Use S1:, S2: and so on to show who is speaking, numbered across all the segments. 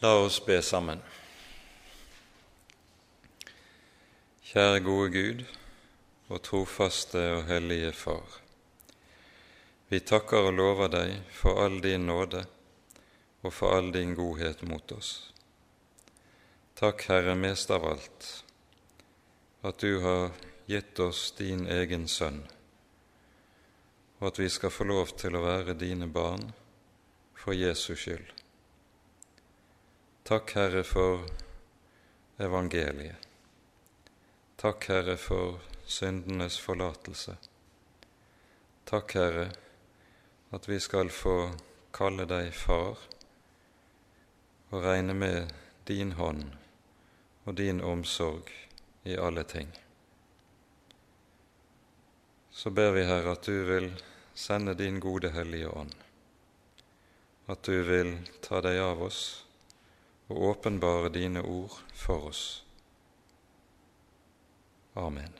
S1: La oss be sammen. Kjære gode Gud og trofaste og hellige Far. Vi takker og lover deg for all din nåde og for all din godhet mot oss. Takk, Herre, mest av alt, at du har gitt oss din egen sønn, og at vi skal få lov til å være dine barn for Jesus skyld. Takk, Herre, for evangeliet. Takk, Herre, for syndenes forlatelse. Takk, Herre, at vi skal få kalle deg Far og regne med din hånd og din omsorg i alle ting. Så ber vi, Herre, at du vil sende din gode Hellige Ånd, at du vil ta deg av oss og åpenbare dine ord for oss. Amen.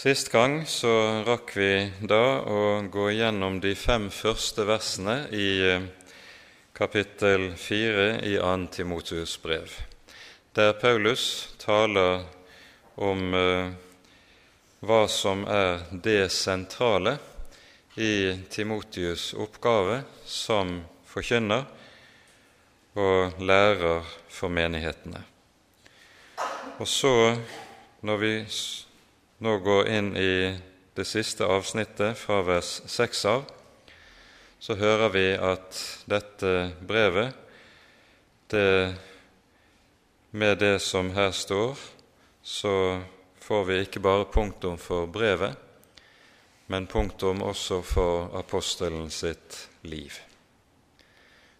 S1: Sist gang så rakk vi da å gå gjennom de fem første versene i eh, kapittel fire i 2. Timotius brev, der Paulus taler om eh, hva som er det sentrale i Timotius' oppgave som forkynner og lærer for menighetene. Og så, når vi nå går inn i det siste avsnittet fra vers 6 av, så hører vi at dette brevet, det, med det som her står, så får vi ikke bare punktum for brevet, men punktum også for apostelen sitt liv.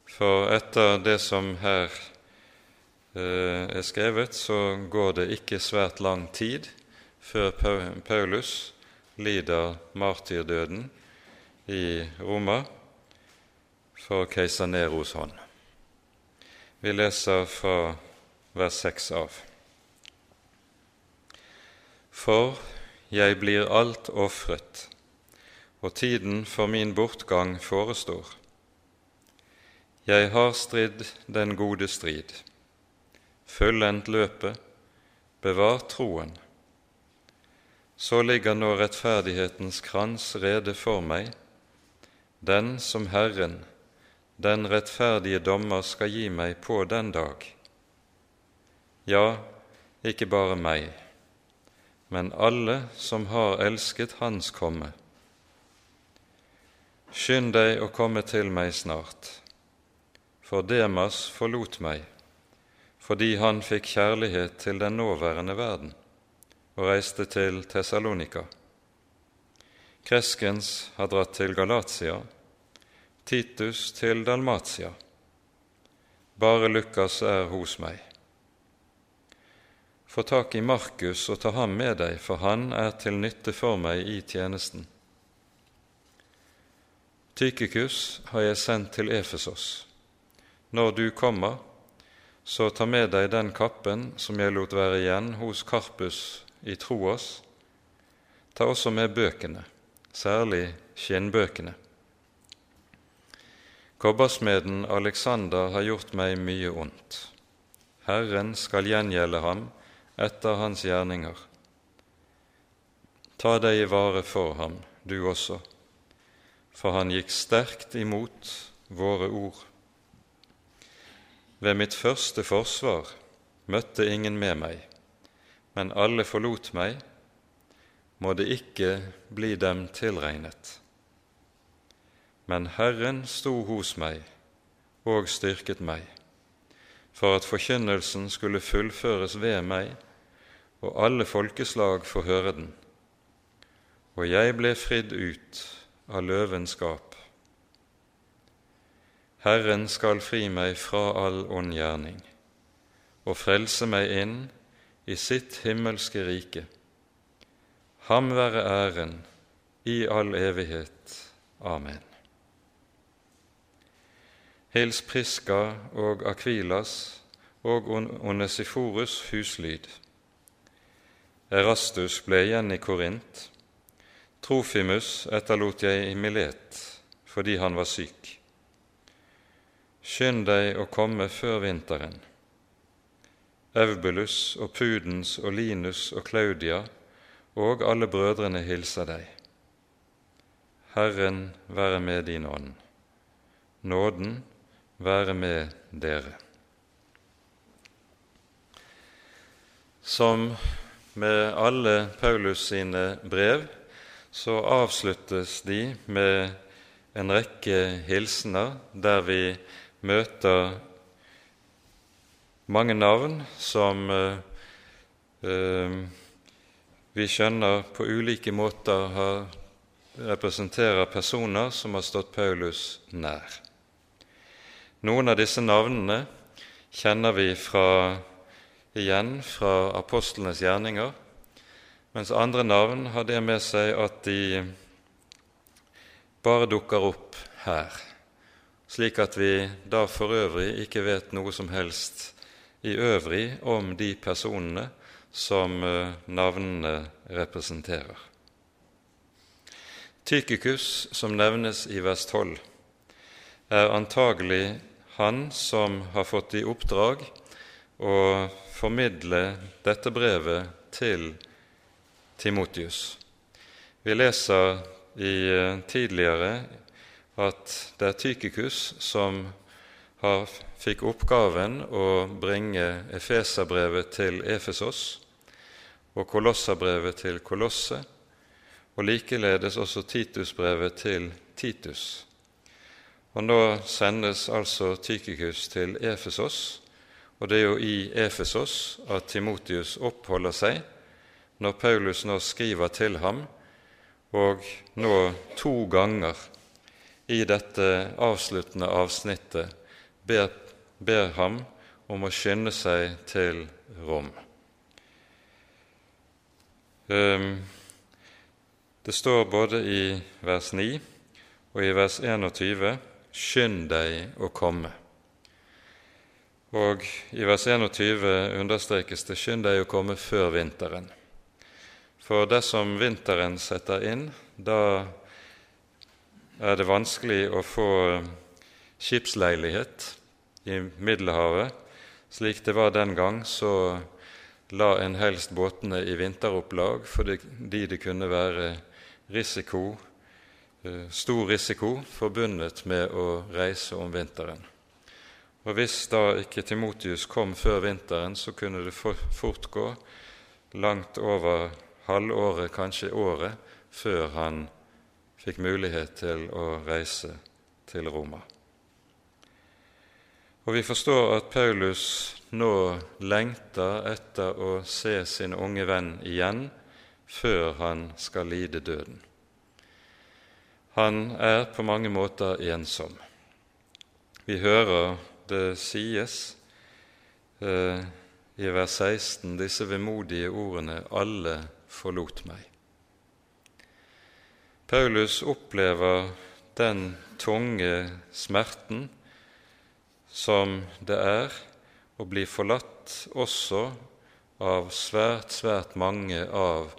S1: For etter det som her eh, er skrevet, så går det ikke svært lang tid før Paulus lider martyrdøden i Roma for keiser Neros hånd. Vi leser fra vers 6 av. For jeg blir alt ofret, og tiden for min bortgang forestår. Jeg har stridd den gode strid, fullendt løpet, bevart troen. Så ligger nå rettferdighetens krans rede for meg, den som Herren, den rettferdige dommer, skal gi meg på den dag. Ja, ikke bare meg men alle som har elsket Hans komme. Skynd deg å komme til meg snart, for Demas forlot meg fordi han fikk kjærlighet til den nåværende verden og reiste til Tessalonika. Kreskens har dratt til Galatia, Titus til Dalmatia. Bare Lukas er hos meg. Få tak i Markus og ta ham med deg, for han er til nytte for meg i tjenesten. Tykikus har jeg sendt til Efesos. Når du kommer, så ta med deg den kappen som jeg lot være igjen hos Karpus i Troas. Ta også med bøkene, særlig skinnbøkene. Kobbersmeden Alexander har gjort meg mye ondt. Herren skal gjengjelde ham etter hans gjerninger. Ta deg i vare for ham, du også, for han gikk sterkt imot våre ord. Ved mitt første forsvar møtte ingen med meg, men alle forlot meg, må det ikke bli dem tilregnet. Men Herren sto hos meg og styrket meg, for at forkynnelsen skulle fullføres ved meg og alle folkeslag får høre den. Og jeg ble fridd ut av løvens gap. Herren skal fri meg fra all ond gjerning og frelse meg inn i sitt himmelske rike. Ham være æren i all evighet. Amen. Hils Priska og Akvilas og Onesiforus huslyd. Erastus ble igjen i Korint. Trofimus etterlot jeg i Milet fordi han var syk. Skynd deg å komme før vinteren. Eubulus og Pudens og Linus og Claudia og alle brødrene hilser deg. Herren være med din ånd. Nåden være med dere. Som med alle Paulus sine brev så avsluttes de med en rekke hilsener der vi møter mange navn som eh, eh, vi skjønner på ulike måter har, representerer personer som har stått Paulus nær. Noen av disse navnene kjenner vi fra, igjen fra apostlenes gjerninger, mens andre navn har det med seg at de bare dukker opp her, slik at vi da for øvrig ikke vet noe som helst i øvrig om de personene som eh, navnene representerer. Tykikus, som nevnes i vers 12, er antagelig han som har fått i oppdrag å formidle dette brevet til Timotius. Vi leser i eh, tidligere at det er Tykikus som har, fikk oppgaven å bringe Efeserbrevet til Efesos og Kolosserbrevet til Kolosse, og likeledes også Titusbrevet til Titus. Og nå sendes altså Tykikus til Efesos, og det er jo i Efesos at Timotius oppholder seg når Paulus nå skriver til ham, og nå to ganger i dette avsluttende avsnittet ber, ber ham om å skynde seg til Rom. Ehm, det står både i vers 9 og i vers 21 Skynd deg å komme. Og i vers 21 understrekes det Skynd deg å komme før vinteren. For dersom vinteren setter inn, da er det vanskelig å få skipsleilighet i Middelhavet. Slik det var den gang, så la en helst båtene i vinteropplag fordi det kunne være risiko, eh, stor risiko forbundet med å reise om vinteren. Og Hvis da ikke Timotius kom før vinteren, så kunne det fort gå langt over halvåret, kanskje året, før han fikk mulighet til å reise til Roma. Og vi forstår at Paulus nå lengter etter å se sin unge venn igjen før han skal lide døden. Han er på mange måter ensom. Vi hører det sies eh, i vers 16 disse vemodige ordene 'alle forlot meg'. Paulus opplever den tunge smerten som det er å bli forlatt også av svært, svært mange av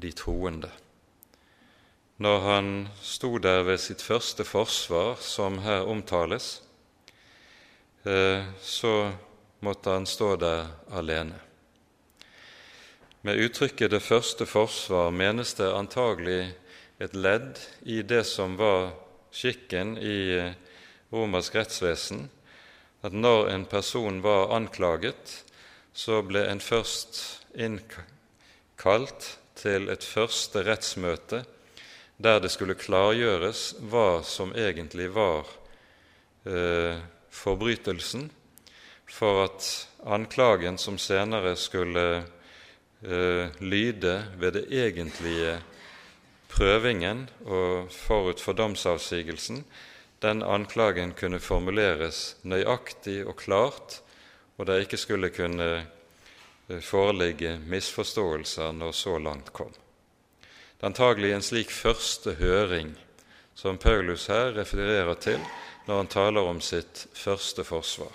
S1: de troende. Når han sto der ved sitt første forsvar, som her omtales, så måtte han stå der alene. Med uttrykket 'det første forsvar' menes det antagelig et ledd i det som var skikken i eh, romersk rettsvesen, at når en person var anklaget, så ble en først innkalt til et første rettsmøte der det skulle klargjøres hva som egentlig var eh, forbrytelsen, for at anklagen som senere skulle eh, lyde ved det egentlige prøvingen og forut for domsavsigelsen, den anklagen kunne formuleres nøyaktig og klart, og det ikke skulle kunne eh, foreligge misforståelser når så langt kom. Det er antagelig en slik første høring som Paulus her refererer til når han taler om sitt første forsvar.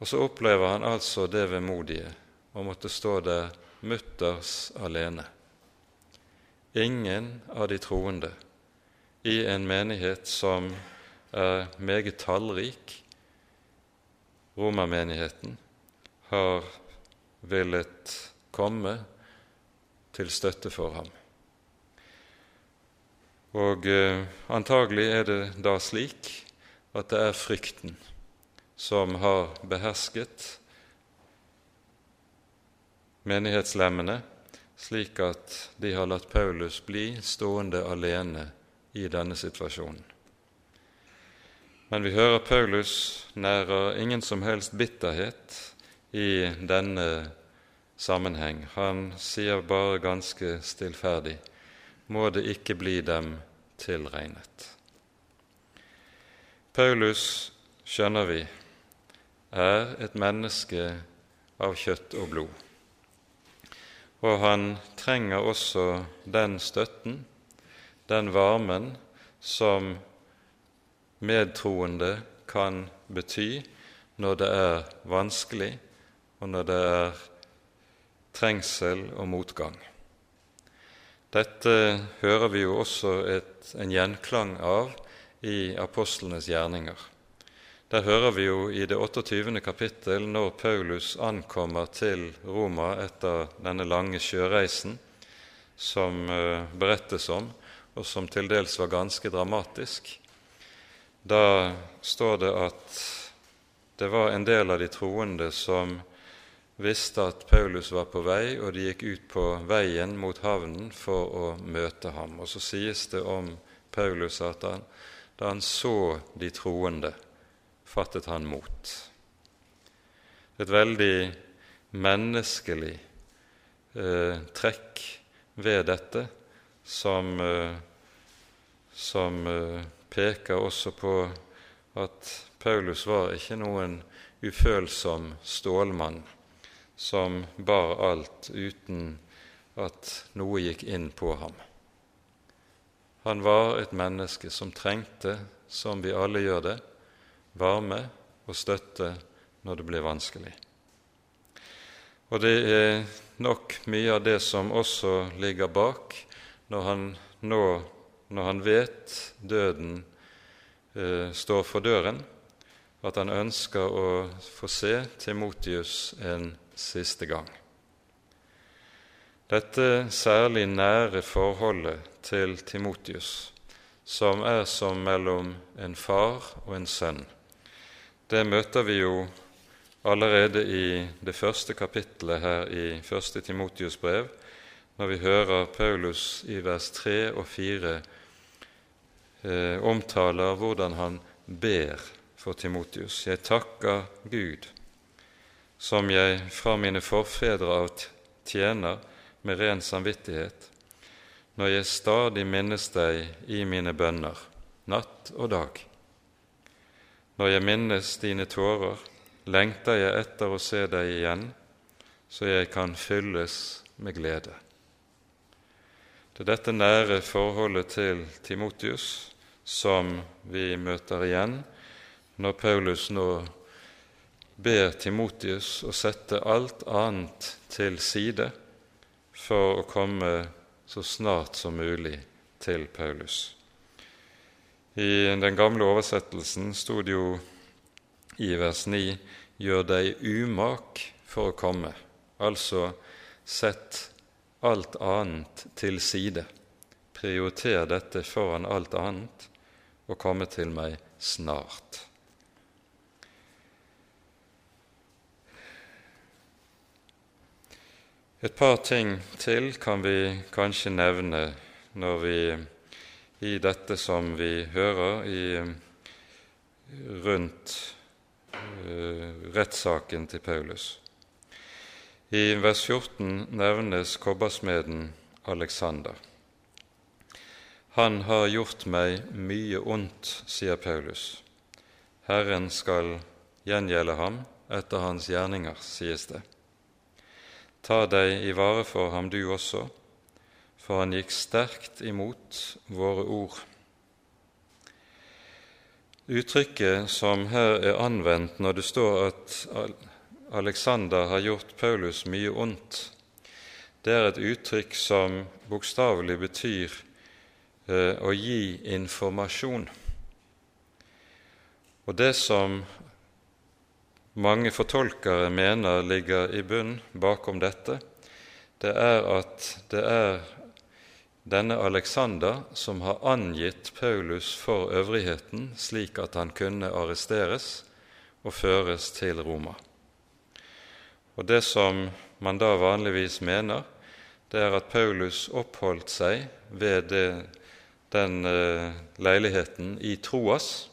S1: Og så opplever han altså det vemodige å måtte stå der mutters alene. ingen av de troende i en menighet som er meget tallrik, romermenigheten, har villet komme til støtte for ham. Og eh, antagelig er det da slik at det er frykten som har behersket menighetslemmene, slik at de har latt Paulus bli stående alene i denne situasjonen. Men vi hører Paulus nærer ingen som helst bitterhet i denne sammenheng. Han sier bare ganske stillferdig må det ikke bli dem tilregnet. Paulus, skjønner vi, er et menneske av kjøtt og blod. Og han trenger også den støtten, den varmen, som medtroende kan bety når det er vanskelig, og når det er trengsel og motgang. Dette hører vi jo også et, en gjenklang av i apostlenes gjerninger. Der hører vi jo i det 28. kapittel, når Paulus ankommer til Roma etter denne lange sjøreisen som uh, berettes om, og som til dels var ganske dramatisk. Da står det at det var en del av de troende som visste at Paulus var på vei, og de gikk ut på veien mot havnen for å møte ham. Og så sies det om Paulus at han, da han så de troende, fattet han mot. Et veldig menneskelig eh, trekk ved dette som, eh, som eh, peker også på at Paulus var ikke noen ufølsom stålmann som bar alt uten at noe gikk inn på ham. Han var et menneske som trengte, som vi alle gjør det, varme og støtte når det blir vanskelig. Og det er nok mye av det som også ligger bak når han nå, når han vet døden eh, står for døren, at han ønsker å få se Timotius en siste gang. Dette særlig nære forholdet til Timotius, som er som mellom en far og en sønn, det møter vi jo allerede i det første kapittelet her i første Timotius brev, når vi hører Paulus i vers 3 og 4 eh, omtaler hvordan han ber for Timotius. Jeg takker Gud som jeg fra mine forfedre av tjener med ren samvittighet, når jeg stadig minnes deg i mine bønner, natt og dag. Når jeg minnes dine tårer, lengter jeg etter å se deg igjen, så jeg kan fylles med glede. Det er dette nære forholdet til Timotius som vi møter igjen når Paulus nå ber Timotius å sette alt annet til side for å komme så snart som mulig til Paulus. I den gamle oversettelsen sto det jo i vers 9 gjør deg umak for å komme. Altså sett alt annet til side. Prioriter dette foran alt annet og komme til meg snart. Et par ting til kan vi kanskje nevne når vi i dette som vi hører i, rundt uh, rettssaken til Paulus. I vers 14 nevnes kobbersmeden Alexander. Han har gjort meg mye ondt, sier Paulus. Herren skal gjengjelde ham etter hans gjerninger, sies det. Ta deg i vare for ham, du også, for han gikk sterkt imot våre ord. Uttrykket som her er anvendt når det står at Alexander har gjort Paulus mye ondt, det er et uttrykk som bokstavelig betyr eh, å gi informasjon. Og det som mange fortolkere mener ligger i bunn bakom dette, det er at det er denne Alexander som har angitt Paulus for øvrigheten slik at han kunne arresteres og føres til Roma. Og Det som man da vanligvis mener, det er at Paulus oppholdt seg ved det, den uh, leiligheten i Troas,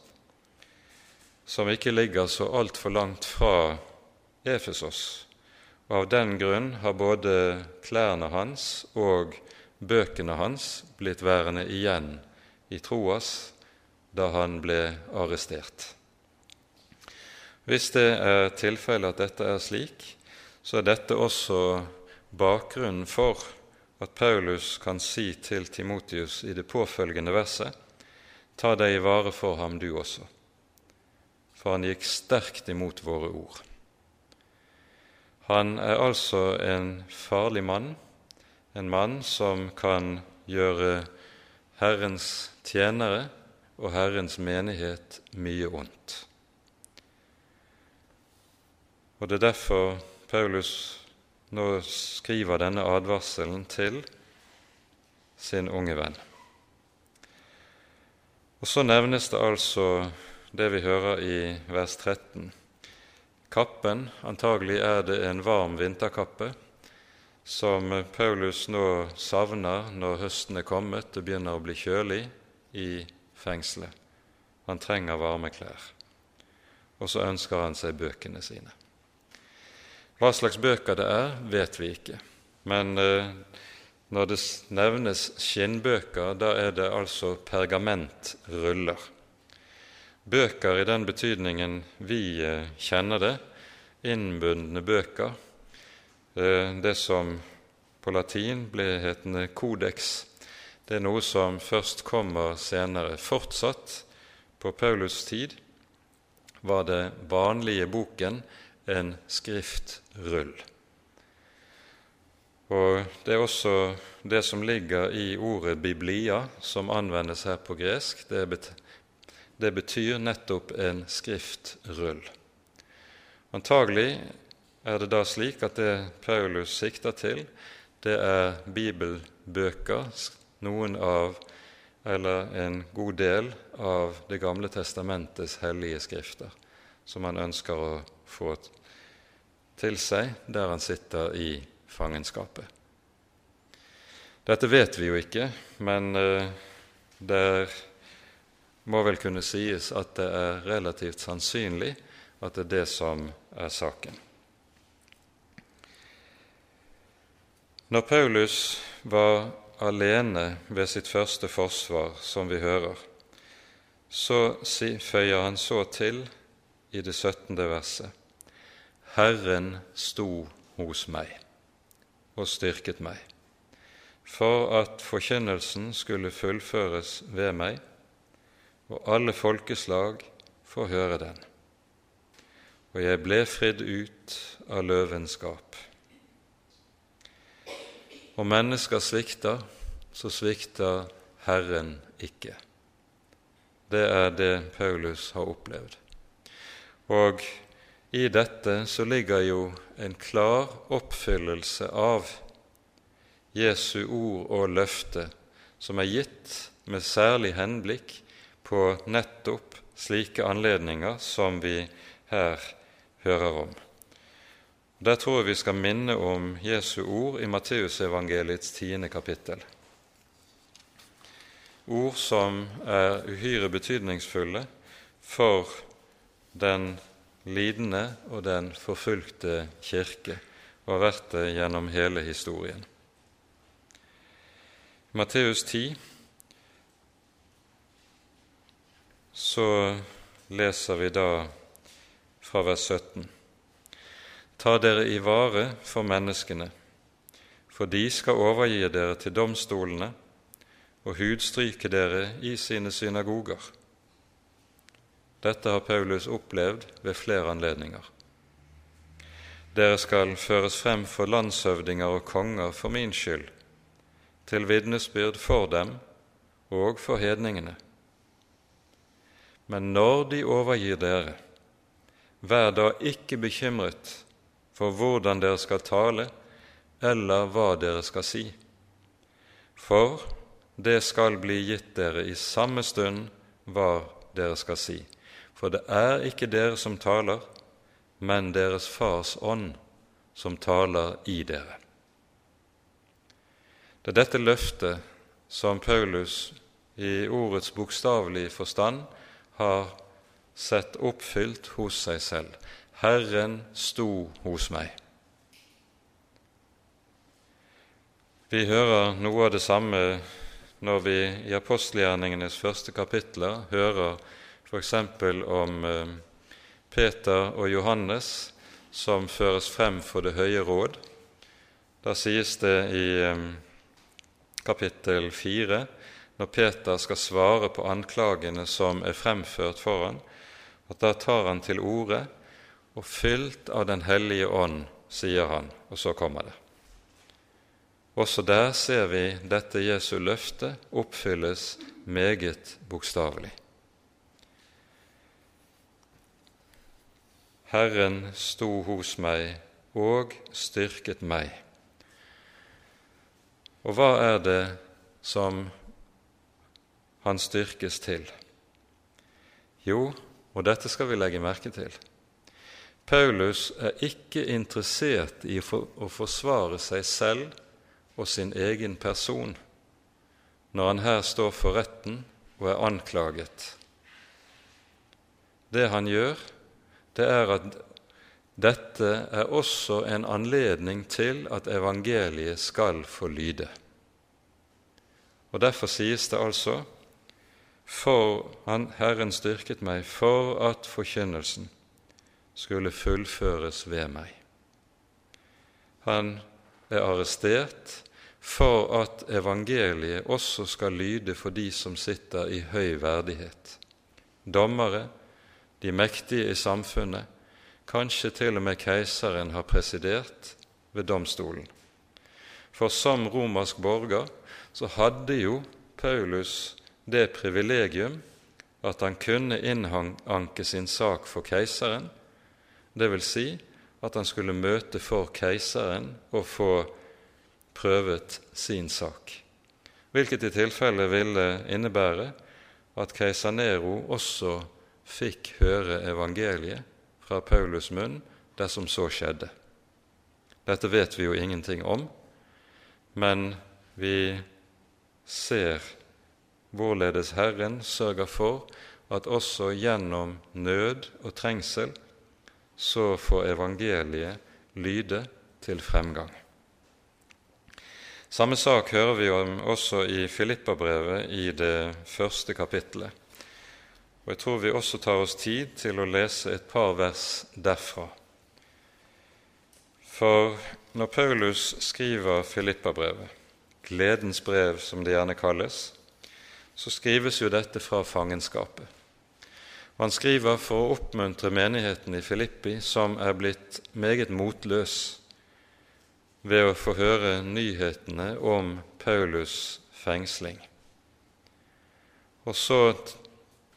S1: som ikke ligger så altfor langt fra Efesos. Og Av den grunn har både klærne hans og bøkene hans blitt værende igjen i Troas da han ble arrestert. Hvis det er tilfellet at dette er slik, så er dette også bakgrunnen for at Paulus kan si til Timotius i det påfølgende verset Ta deg i vare for ham, du også, for han gikk sterkt imot våre ord. Han er altså en farlig mann, en mann som kan gjøre Herrens tjenere og Herrens menighet mye ondt. Og Det er derfor Paulus nå skriver denne advarselen til sin unge venn. Og Så nevnes det altså det vi hører i vers 13. Kappen, antagelig er det en varm vinterkappe, som Paulus nå savner når høsten er kommet og begynner å bli kjølig i fengselet. Han trenger varme klær. Og så ønsker han seg bøkene sine. Hva slags bøker det er, vet vi ikke. Men eh, når det nevnes skinnbøker, da er det altså pergamentruller. Bøker i den betydningen vi eh, kjenner det, innbundne bøker, eh, det som på latin ble hetende codex, det er noe som først kommer senere. Fortsatt på Paulus' tid var det vanlige boken en skriftrull. Og Det er også det som ligger i ordet 'biblia', som anvendes her på gresk. Det, det betyr nettopp en skriftrull. Antagelig er det da slik at det Paulus sikter til, det er bibelbøker, noen av eller en god del av Det gamle testamentets hellige skrifter, som han ønsker å få til seg der han sitter i fangenskapet. Dette vet vi jo ikke, men det det må vel kunne sies at det er relativt sannsynlig at det er det som er saken. Når Paulus var alene ved sitt første forsvar, som vi hører, så føyer han så til i det 17. verset Herren sto hos meg og styrket meg, for at forkynnelsen skulle fullføres ved meg, og alle folkeslag får høre den. Og jeg ble fridd ut av løvens gap. Og mennesker svikter, så svikter Herren ikke. Det er det Paulus har opplevd. Og i dette så ligger jo en klar oppfyllelse av Jesu ord og løfte, som er gitt med særlig henblikk på nettopp slike anledninger som vi her hører om. Der tror jeg vi skal minne om Jesu ord i Matteusevangeliets tiende kapittel. Ord som er uhyre betydningsfulle for den lidende og den forfulgte kirke, og har vært det gjennom hele historien. Matteus 10 så leser vi da fra vers 17.: Ta dere i vare for menneskene, for de skal overgi dere til domstolene og hudstryke dere i sine synagoger dette har Paulus opplevd ved flere anledninger. dere skal føres frem for landshøvdinger og konger for min skyld, til vitnesbyrd for dem og for hedningene. Men når de overgir dere, vær da ikke bekymret for hvordan dere skal tale, eller hva dere skal si. For det skal bli gitt dere i samme stund hva dere skal si. For det er ikke dere som taler, men deres Fars ånd som taler i dere. Det er dette løftet som Paulus i ordets bokstavelige forstand har sett oppfylt hos seg selv. Herren sto hos meg. Vi hører noe av det samme når vi i apostelgjerningenes første kapitler hører f.eks. om eh, Peter og Johannes som føres frem for Det høye råd. Da sies det i eh, kapittel 4, når Peter skal svare på anklagene som er fremført for han, at da tar han til orde, og fylt av Den hellige ånd, sier han, og så kommer det. Også der ser vi dette Jesu løfte oppfylles meget bokstavelig. Herren sto hos meg og styrket meg. Og hva er det som han styrkes til? Jo, og dette skal vi legge merke til. Paulus er ikke interessert i å forsvare seg selv og sin egen person når han her står for retten og er anklaget. Det han gjør, det er at dette er også en anledning til at evangeliet skal få lyde. Og Derfor sies det altså for han, Herren styrket meg for at forkynnelsen skulle fullføres ved meg. Han er arrestert for at evangeliet også skal lyde for de som sitter i høy verdighet. Dommere, de mektige i samfunnet, kanskje til og med keiseren har presidert ved domstolen. For som romersk borger så hadde jo Paulus det privilegium at han kunne innanke sin sak for keiseren, vil si at han skulle møte for keiseren og få prøvet sin sak, hvilket i tilfelle ville innebære at keiser Nero også fikk høre evangeliet fra Paulus' munn dersom så skjedde. Dette vet vi jo ingenting om, men vi ser hvorledes Herren sørger for at også gjennom nød og trengsel så får evangeliet lyde til fremgang. Samme sak hører vi om også i Filippabrevet i det første kapittelet. Og Jeg tror vi også tar oss tid til å lese et par vers derfra. For når Paulus skriver Filippabrevet, gledens brev som det gjerne kalles, så skrives jo dette fra fangenskapet. Han skriver for å oppmuntre menigheten i Filippi, som er blitt meget motløs ved å få høre nyhetene om Paulus' fengsling. Og så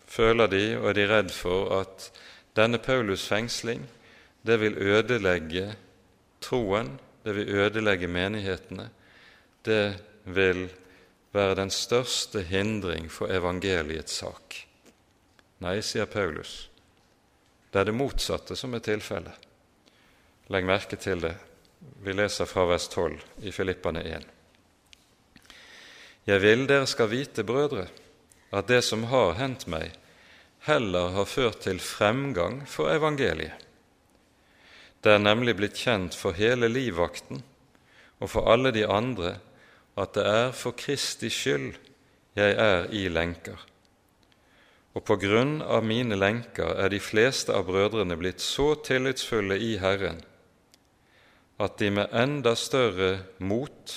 S1: føler de og er de redd for at denne Paulus' fengsling det vil ødelegge troen, det vil ødelegge menighetene, det vil være den største hindring for evangeliets sak. Nei, sier Paulus, det er det motsatte som er tilfellet. Legg merke til det. Vi leser fra vers 12 i Filippane 1. Jeg vil dere skal vite, brødre, at det som har hendt meg, heller har ført til fremgang for evangeliet. Det er nemlig blitt kjent for hele livvakten og for alle de andre at det er for Kristi skyld jeg er i lenker. Og på grunn av mine lenker er de fleste av brødrene blitt så tillitsfulle i Herren at de med enda større mot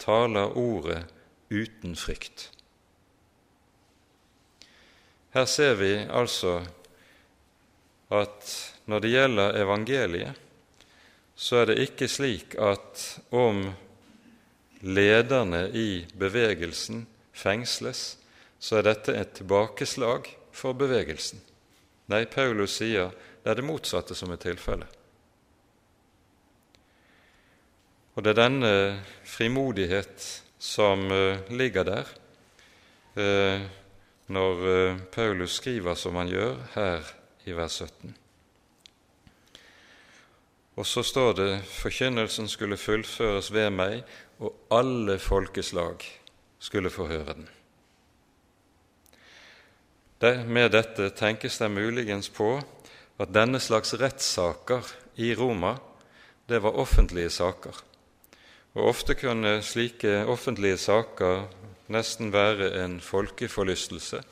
S1: taler ordet uten frykt. Her ser vi altså at når det gjelder evangeliet, så er det ikke slik at om lederne i bevegelsen fengsles, så er dette et tilbakeslag for bevegelsen. Nei, Paulus sier det er det motsatte som er tilfellet. Og det er denne frimodighet som uh, ligger der uh, når uh, Paulus skriver som han gjør her i vers 17. Og så står det forkynnelsen skulle fullføres ved meg, og alle folkeslag skulle få høre den. Med dette tenkes det muligens på at denne slags rettssaker i Roma, det var offentlige saker. Og ofte kunne slike offentlige saker nesten være en folkeforlystelse.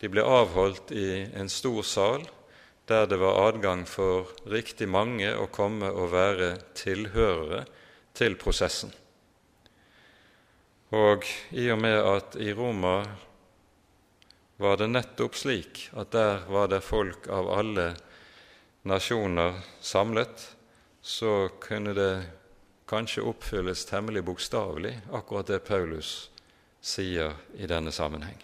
S1: De ble avholdt i en stor sal der det var adgang for riktig mange å komme og være tilhørere til prosessen. Og i og med at i Roma var det nettopp slik at der var det folk av alle nasjoner samlet, så kunne det kanskje oppfylles temmelig bokstavelig, akkurat det Paulus sier i denne sammenheng.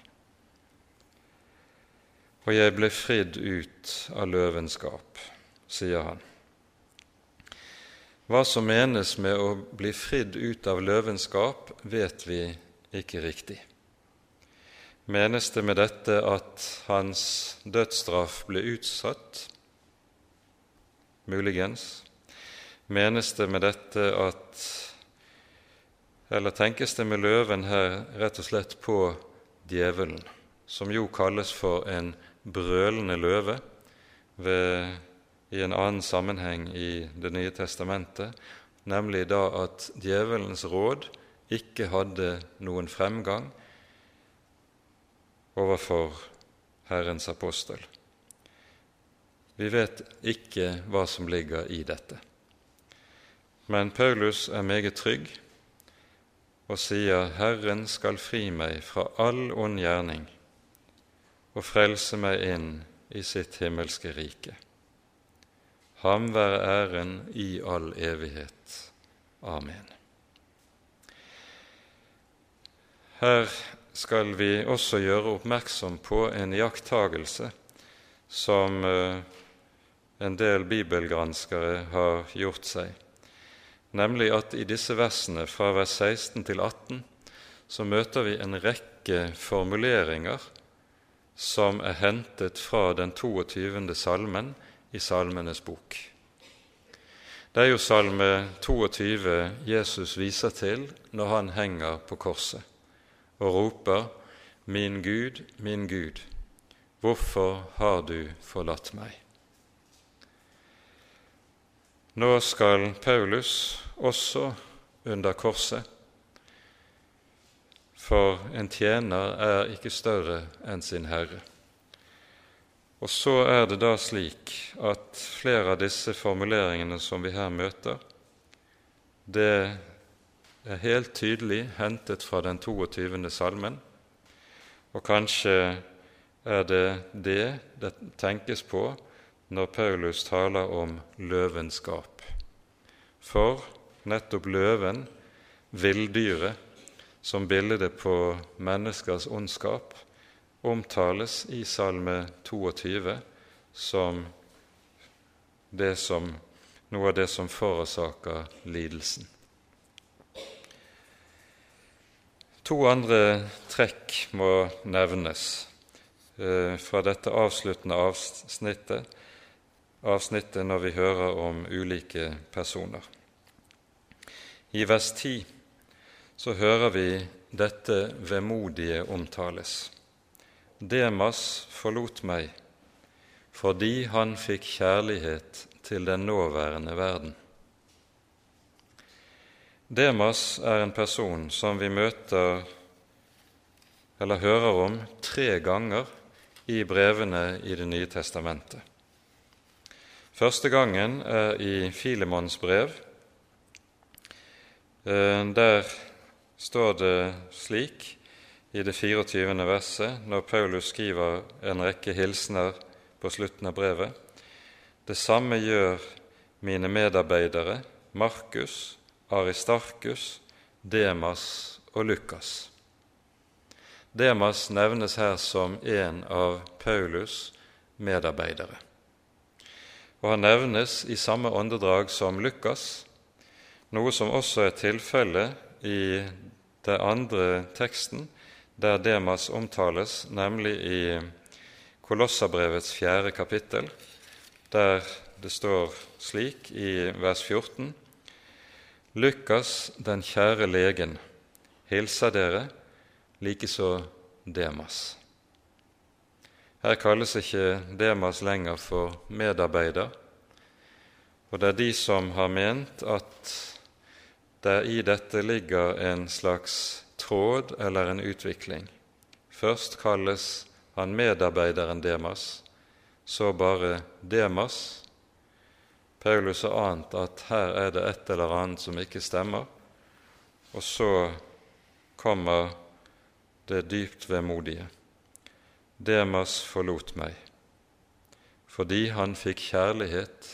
S1: Og jeg ble fridd ut av løvenskap, sier han. Hva som menes med å bli fridd ut av løvenskap, vet vi ikke riktig. Menes det med dette at hans dødsstraff ble utsatt? Muligens menes det med dette at Eller tenkes det med løven her rett og slett på djevelen, som jo kalles for en brølende løve ved, i en annen sammenheng i Det nye testamentet, nemlig da at djevelens råd ikke hadde noen fremgang overfor Herrens apostel. Vi vet ikke hva som ligger i dette. Men Paulus er meget trygg og sier, 'Herren skal fri meg fra all ond gjerning' og frelse meg inn i sitt himmelske rike. Ham være æren i all evighet. Amen. Her skal vi også gjøre oppmerksom på en iakttagelse som eh, en del bibelgranskere har gjort seg nemlig at i disse versene fra vers 16 til 18 så møter vi en rekke formuleringer som er hentet fra den 22. salmen i Salmenes bok. Det er jo salme 22 Jesus viser til når han henger på korset og roper 'Min Gud, min Gud, hvorfor har du forlatt meg?' Nå skal Paulus også under korset, for en tjener er ikke større enn sin herre. Og så er det da slik at flere av disse formuleringene som vi her møter, det er helt tydelig hentet fra den 22. salmen, og kanskje er det det det tenkes på når Paulus taler om løvenskap. For nettopp løven, villdyret, som bildet på menneskers ondskap, omtales i Salme 22 som, som noe av det som forårsaker lidelsen. To andre trekk må nevnes eh, fra dette avsluttende avsnittet avsnittet når vi hører om ulike personer. I vers 10 så hører vi dette vemodige omtales. Demas forlot meg fordi han fikk kjærlighet til den nåværende verden. Demas er en person som vi møter eller hører om tre ganger i brevene i Det nye testamentet. Første gangen er i Filemons brev. Eh, der står det slik i det 24. verset, når Paulus skriver en rekke hilsener på slutten av brevet. Det samme gjør mine medarbeidere Markus, Aristarkus, Demas og Lukas. Demas nevnes her som en av Paulus' medarbeidere. Og han nevnes i samme åndedrag som Lukas, noe som også er tilfellet i den andre teksten, der Demas omtales, nemlig i Kolossabrevets fjerde kapittel, der det står slik i vers 14.: Lukas, den kjære legen, hilser dere, likeså Demas. Her kalles ikke Demas lenger for medarbeider, og det er de som har ment at det i dette ligger en slags tråd eller en utvikling. Først kalles han medarbeideren Demas, så bare Demas. Paulus har ant at her er det et eller annet som ikke stemmer, og så kommer det dypt vemodige. Demas forlot meg fordi han fikk kjærlighet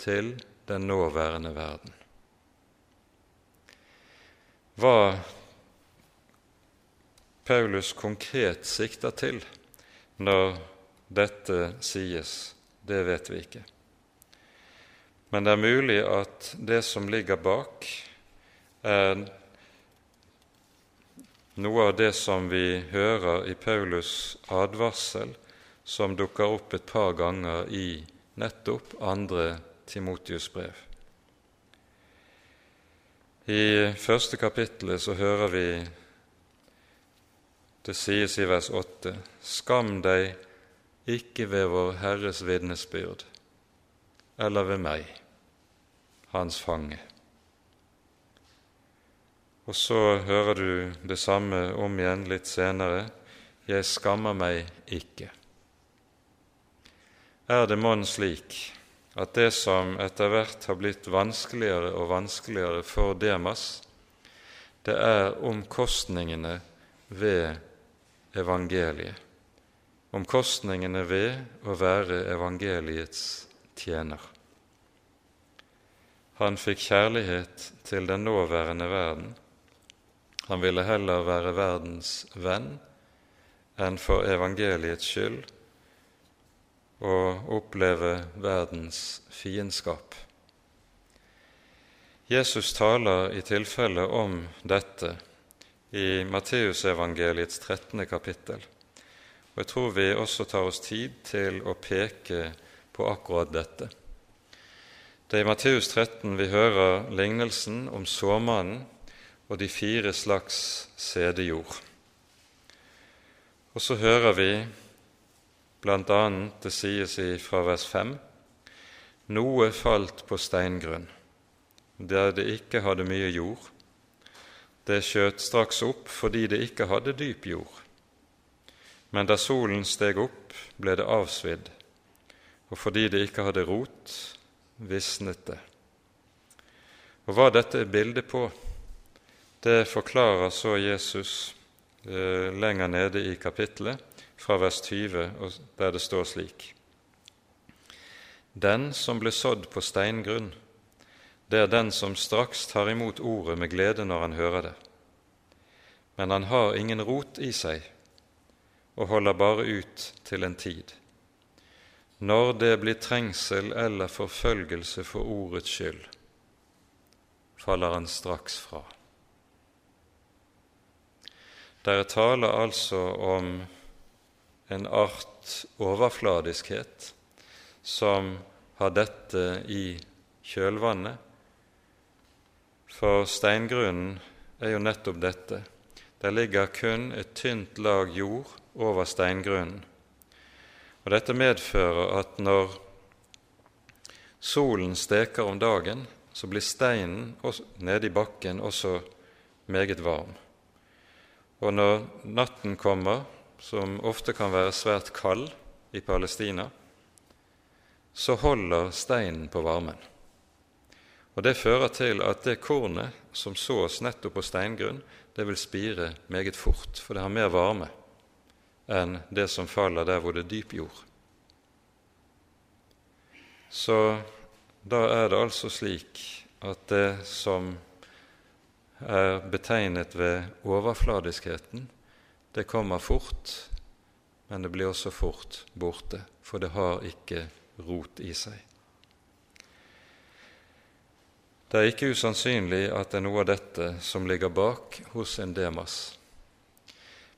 S1: til den nåværende verden. Hva Paulus konkret sikter til når dette sies, det vet vi ikke. Men det er mulig at det som ligger bak, er noe av det som vi hører i Paulus' advarsel, som dukker opp et par ganger i nettopp andre Timotius' brev. I første kapittelet så hører vi det sies i vers 8.: Skam deg ikke ved vår Herres vitnesbyrd eller ved meg, hans fange. Og så hører du det samme om igjen litt senere. Jeg skammer meg ikke. Er det mon slik at det som etter hvert har blitt vanskeligere og vanskeligere for Demas, det er omkostningene ved evangeliet, omkostningene ved å være evangeliets tjener. Han fikk kjærlighet til den nåværende verden han ville heller være verdens venn enn for evangeliets skyld å oppleve verdens fiendskap. Jesus taler i tilfelle om dette i Matteusevangeliets 13. kapittel. Og Jeg tror vi også tar oss tid til å peke på akkurat dette. Det er i Matteus 13 vi hører lignelsen om såmannen og de fire slags sædejord. Og så hører vi bl.a. det sies fra vers 5 noe falt på steingrunn, der det ikke hadde mye jord. Det skjøt straks opp fordi det ikke hadde dyp jord. Men da solen steg opp, ble det avsvidd, og fordi det ikke hadde rot, visnet det. Og hva dette er bildet på, det forklarer så Jesus eh, lenger nede i kapittelet, fra vers 20, der det står slik Den som ble sådd på steingrunn, det er den som straks tar imot ordet med glede når han hører det. Men han har ingen rot i seg og holder bare ut til en tid. Når det blir trengsel eller forfølgelse for ordets skyld, faller han straks fra. Der taler altså om en art overfladiskhet som har dette i kjølvannet. For steingrunnen er jo nettopp dette. Der ligger kun et tynt lag jord over steingrunnen. Og Dette medfører at når solen steker om dagen, så blir steinen nede i bakken også meget varm. Og når natten kommer, som ofte kan være svært kald i Palestina, så holder steinen på varmen. Og Det fører til at det kornet som sås nettopp på steingrunn, det vil spire meget fort, for det har mer varme enn det som faller der hvor det er dyp jord. Så da er det altså slik at det som er betegnet ved overfladiskheten, det kommer fort, men det blir også fort borte, for det har ikke rot i seg. Det er ikke usannsynlig at det er noe av dette som ligger bak hos en Demas.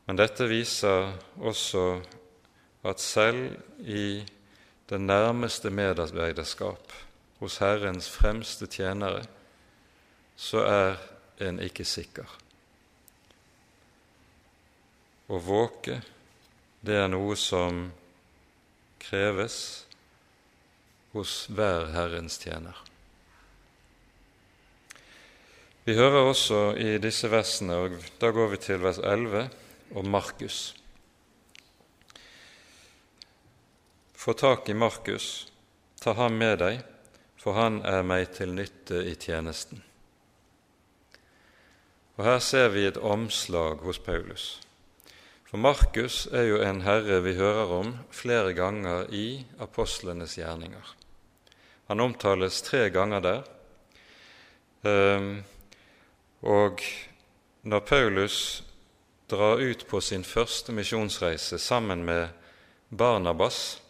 S1: Men dette viser også at selv i det nærmeste medarbeiderskap hos Herrens fremste tjenere, så er en ikke sikker. Å våke, det er noe som kreves hos hver Herrens tjener. Vi hører også i disse versene, og da går vi til vers 11, om Markus. Få tak i Markus, ta ham med deg, for han er meg til nytte i tjenesten. Og Her ser vi et omslag hos Paulus. For Markus er jo en herre vi hører om flere ganger i apostlenes gjerninger. Han omtales tre ganger der. Og når Paulus drar ut på sin første misjonsreise sammen med Barnabas,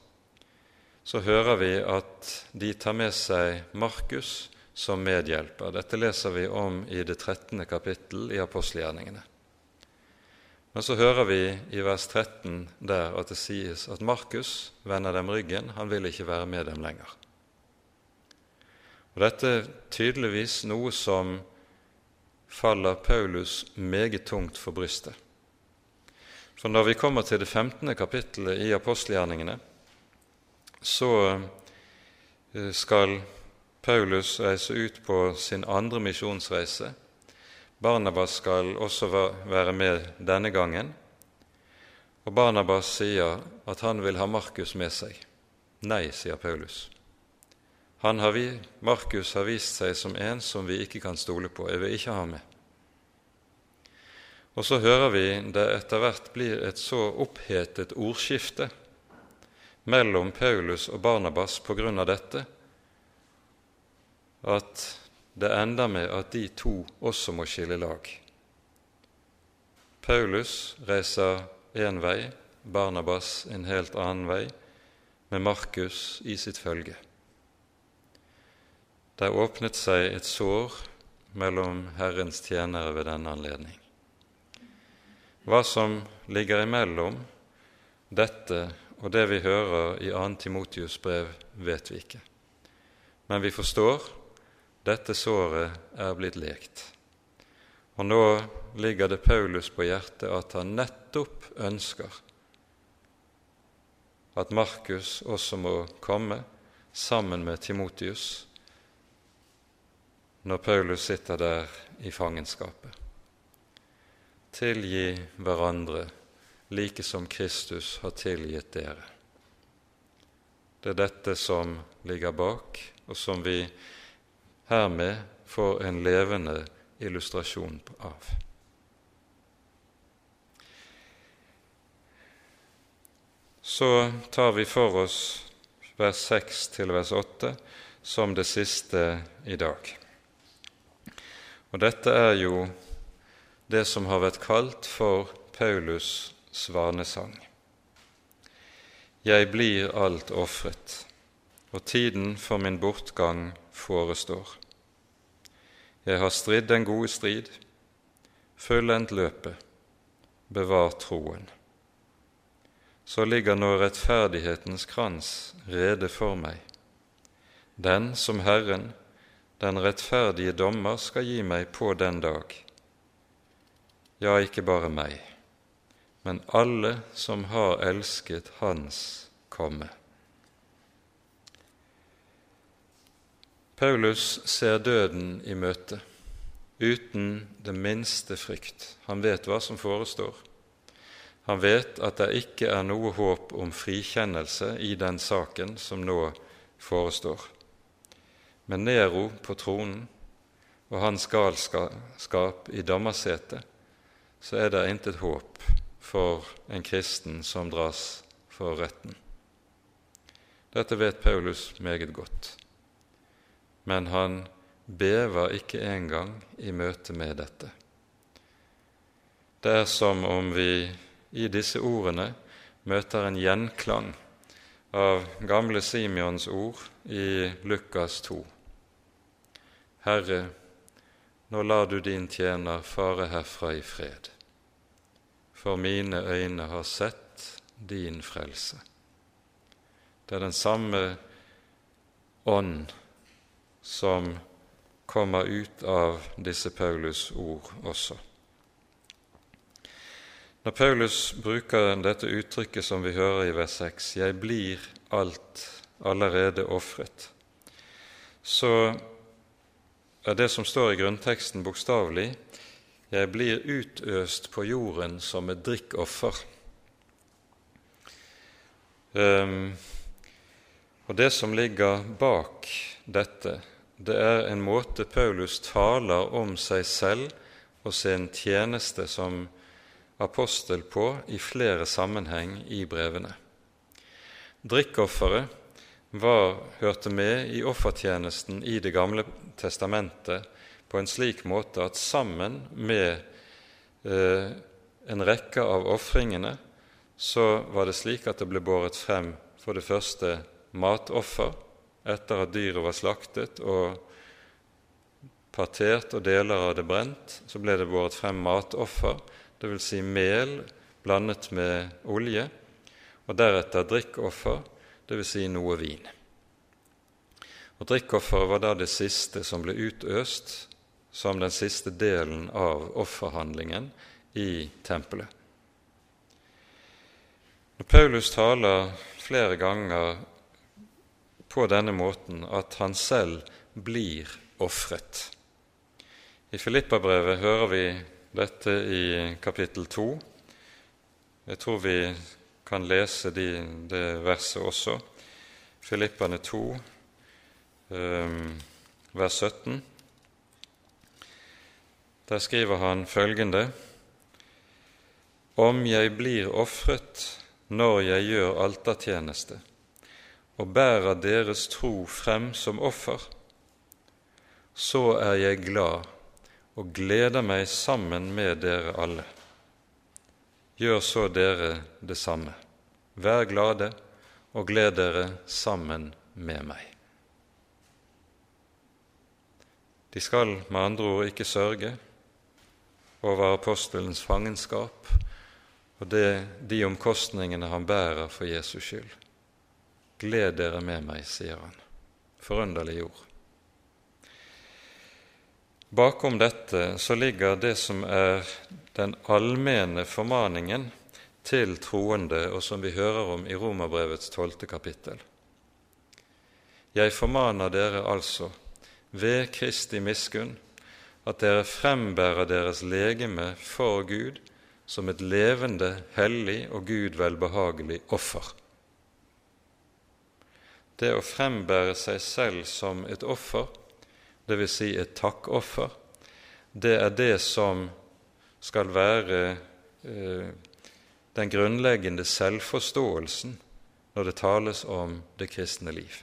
S1: så hører vi at de tar med seg Markus som medhjelper. Dette leser vi om i det 13. kapittel i apostelgjerningene. Men så hører vi i vers 13 der at det sies at Markus vender dem ryggen, han vil ikke være med dem lenger. Og Dette er tydeligvis noe som faller Paulus meget tungt for brystet. For når vi kommer til det 15. kapittelet i apostelgjerningene, så eh, skal Paulus reise ut på sin andre misjonsreise. Barnabas skal også være med denne gangen. Og Barnabas sier at han vil ha Markus med seg. Nei, sier Paulus. Han har vi, Markus har vist seg som en som vi ikke kan stole på. Jeg vil ikke ha med. Og så hører vi det etter hvert blir et så opphetet ordskifte mellom Paulus og Barnabas på grunn av dette at det ender med at de to også må skille lag. Paulus reiser én vei, Barnabas en helt annen vei, med Markus i sitt følge. Der åpnet seg et sår mellom Herrens tjenere ved denne anledning. Hva som ligger imellom dette og det vi hører i 2. Timotius brev, vet vi ikke. Men vi forstår dette såret er blitt lekt. Og nå ligger det Paulus på hjertet at han nettopp ønsker at Markus også må komme sammen med Timotius når Paulus sitter der i fangenskapet. Tilgi hverandre like som Kristus har tilgitt dere. Det er dette som ligger bak, og som vi hermed får en levende illustrasjon av. Så tar vi for oss vers 6 til vers 8 som det siste i dag. Og dette er jo det som har vært kalt for Paulus' svanesang. Jeg blir alt ofret, og tiden for min bortgang forestår. Jeg har stridd den gode strid, fullendt løpet, bevar troen. Så ligger nå rettferdighetens krans rede for meg, den som Herren, den rettferdige dommer, skal gi meg på den dag. Ja, ikke bare meg, men alle som har elsket Hans komme. Paulus ser døden i møte uten det minste frykt. Han vet hva som forestår. Han vet at det ikke er noe håp om frikjennelse i den saken som nå forestår. Med Nero på tronen og hans galskap i dommersetet, så er det intet håp for en kristen som dras for retten. Dette vet Paulus meget godt. men han bever ikke engang i møte med dette. Det er som om vi i disse ordene møter en gjenklang av gamle Simeons ord i Lukas 2. Herre, nå lar du din tjener fare herfra i fred, for mine øyne har sett din frelse. Det er den samme ånd som kommer ut av disse Paulus' ord også. Når Paulus bruker dette uttrykket som vi hører i vers 6, 'Jeg blir alt allerede ofret', så er det som står i grunnteksten bokstavelig 'Jeg blir utøst på jorden som et drikkoffer'. Um, og Det som ligger bak dette, det er en måte Paulus taler om seg selv og sin tjeneste som apostel på i flere sammenheng i brevene. Drikkofferet var, hørte med i offertjenesten i Det gamle testamentet på en slik måte at sammen med eh, en rekke av ofringene så var det slik at det ble båret frem for det første matoffer etter at dyret var slaktet og partert og deler av det brent. Så ble det båret frem matoffer, dvs. Si mel blandet med olje, og deretter drikkoffer, dvs. Si noe vin. Og Drikkofferet var da det siste som ble utøst som den siste delen av offerhandlingen i tempelet. Når Paulus taler flere ganger på denne måten at han selv blir ofret. I Filippabrevet hører vi dette i kapittel 2. Jeg tror vi kan lese de, det verset også. Filippane 2, um, vers 17. Der skriver han følgende.: Om jeg blir ofret når jeg gjør altertjeneste, og bærer deres tro frem som offer, så er jeg glad og gleder meg sammen med dere alle. Gjør så dere det samme. Vær glade og gled dere sammen med meg. De skal med andre ord ikke sørge over apostelens fangenskap og det, de omkostningene han bærer for Jesus skyld. Gled dere med meg, sier han. Forunderlig ord. Bakom dette så ligger det som er den allmenne formaningen til troende, og som vi hører om i Romerbrevets tolvte kapittel. Jeg formaner dere altså ved Kristi miskunn at dere frembærer deres legeme for Gud som et levende, hellig og Gud velbehagelig offer det å frembære seg selv som et offer, dvs. Si et takkoffer, det er det som skal være eh, den grunnleggende selvforståelsen når det tales om det kristne liv.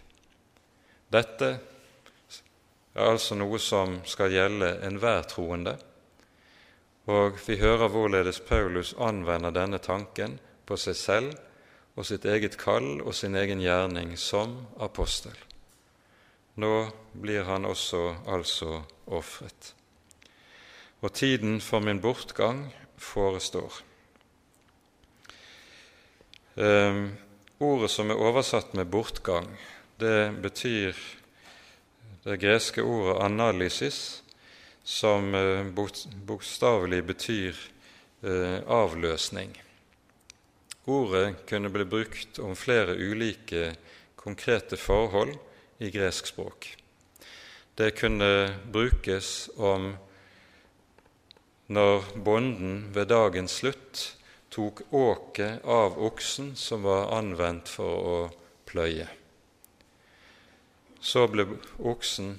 S1: Dette er altså noe som skal gjelde enhver troende, og vi hører hvorledes Paulus anvender denne tanken på seg selv og sitt eget kall og sin egen gjerning som apostel. Nå blir han også altså ofret. Og tiden for min bortgang forestår. Eh, ordet som er oversatt med 'bortgang', det betyr det greske ordet 'analysis', som eh, bokstavelig betyr eh, avløsning. Ordet kunne bli brukt om flere ulike konkrete forhold i gresk språk. Det kunne brukes om når bonden ved dagens slutt tok åket av oksen som var anvendt for å pløye. Så ble oksen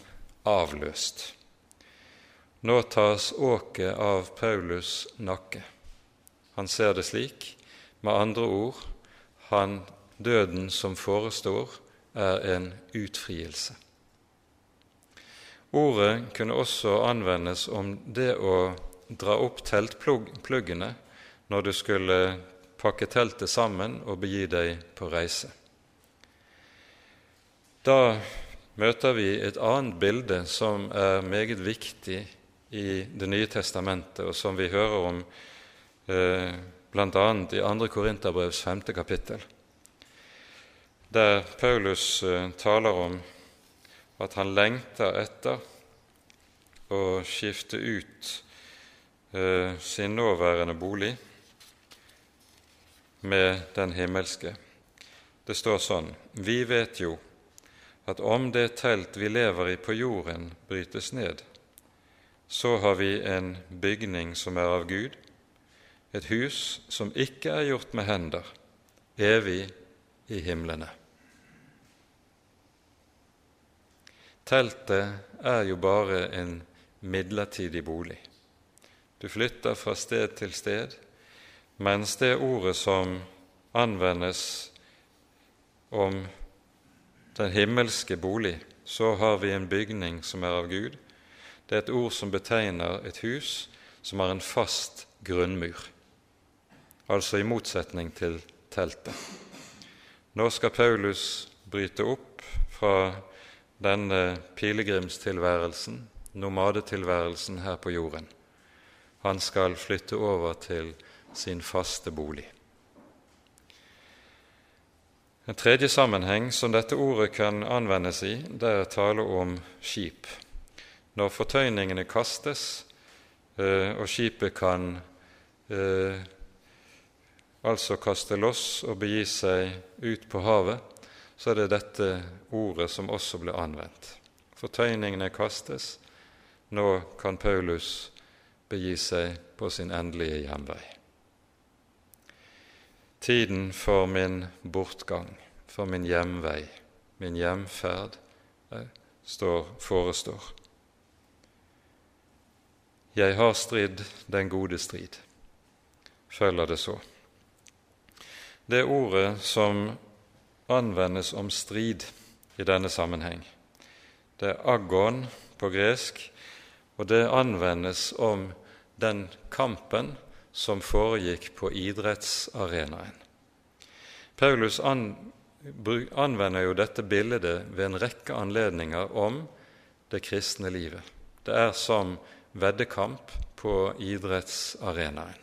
S1: avløst. Nå tas åket av Paulus' nakke. Han ser det slik med andre ord han, døden som forestår, er en utfrielse. Ordet kunne også anvendes om det å dra opp teltpluggene når du skulle pakke teltet sammen og begi deg på reise. Da møter vi et annet bilde som er meget viktig i Det nye testamentet, og som vi hører om eh, bl.a. i 2. Korinterbrevs femte kapittel, der Paulus eh, taler om at han lengter etter å skifte ut eh, sin nåværende bolig med den himmelske. Det står sånn Vi vet jo at om det telt vi lever i på jorden, brytes ned, så har vi en bygning som er av Gud, et hus som ikke er gjort med hender, evig i himlene. Teltet er jo bare en midlertidig bolig. Du flytter fra sted til sted, mens det ordet som anvendes om den himmelske bolig, så har vi en bygning som er av Gud. Det er et ord som betegner et hus som har en fast grunnmur, altså i motsetning til teltet. Nå skal Paulus bryte opp fra denne pilegrimstilværelsen, nomadetilværelsen her på jorden. Han skal flytte over til sin faste bolig. En tredje sammenheng som dette ordet kan anvendes i, det er tale om skip. Når fortøyningene kastes, eh, og skipet kan eh, altså kaste loss og begi seg ut på havet, så er det dette ordet som også ble anvendt. Fortøyningene kastes, nå kan Paulus begi seg på sin endelige hjemvei. Tiden for min bortgang, for min hjemvei, min hjemferd, eh, står, forestår. Jeg har stridd den gode strid, følger det så. Det ordet som anvendes om strid i denne sammenheng, det er agon på gresk, og det anvendes om den kampen som foregikk på idrettsarenaen. Paulus anvender jo dette bildet ved en rekke anledninger om det kristne livet. Det er som veddekamp på idrettsarenaen.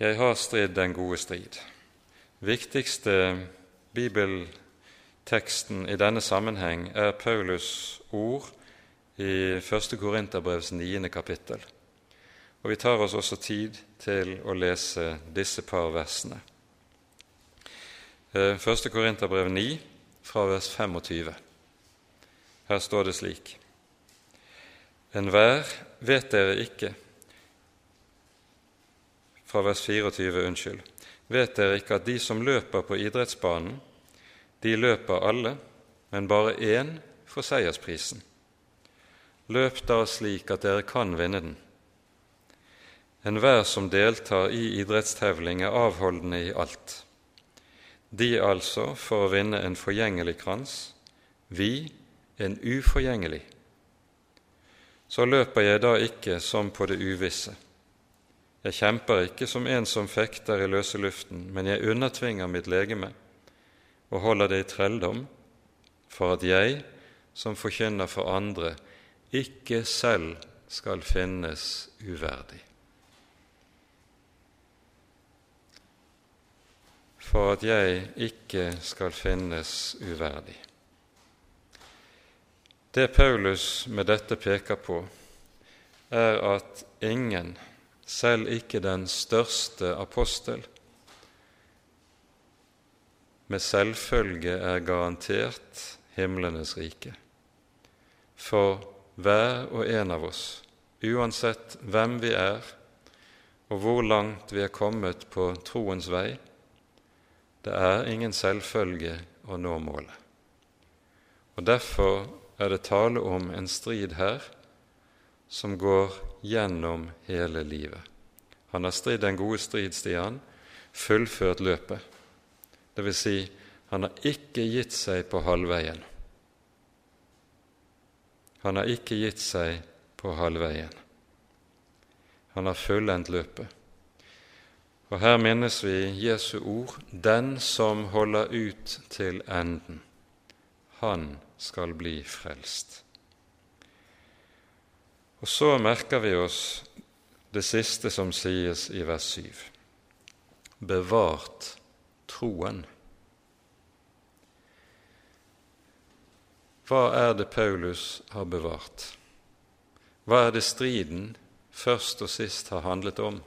S1: Jeg har stridd den gode strid. Viktigste bibelteksten i denne sammenheng er Paulus' ord i 1. Korinterbrevs 9. kapittel. Og vi tar oss også tid til å lese disse par versene. 1. Eh, Korinterbrev 9, fra vers 25. Her står det slik.: Enhver vet dere ikke Fra vers 24, unnskyld. Vet dere ikke at de som løper på idrettsbanen, de løper alle, men bare én får seiersprisen? Løp da slik at dere kan vinne den. Enhver som deltar i idrettstevling, er avholdende i alt. De altså for å vinne en forgjengelig krans, vi en uforgjengelig. Så løper jeg da ikke som på det uvisse. Jeg kjemper ikke som en som fekter i løse luften, men jeg undertvinger mitt legeme og holder det i trelldom, for at jeg, som forkynner for andre, ikke selv skal finnes uverdig. For at jeg ikke skal finnes uverdig. Det Paulus med dette peker på, er at ingen, selv ikke den største apostel, med selvfølge er garantert himlenes rike. For hver og en av oss, uansett hvem vi er, og hvor langt vi er kommet på troens vei, det er ingen selvfølge å nå målet. Og Derfor er det tale om en strid her som går gjennom hele livet. Han har stridd den gode strid, Stian, fullført løpet. Det vil si, han har ikke gitt seg på halvveien. Han har ikke gitt seg på halvveien. Han har fullendt løpet. Og her minnes vi Jesu ord 'Den som holder ut til enden, han skal bli frelst'. Og så merker vi oss det siste som sies i vers 7. Bevart troen. Hva er det Paulus har bevart? Hva er det striden først og sist har handlet om?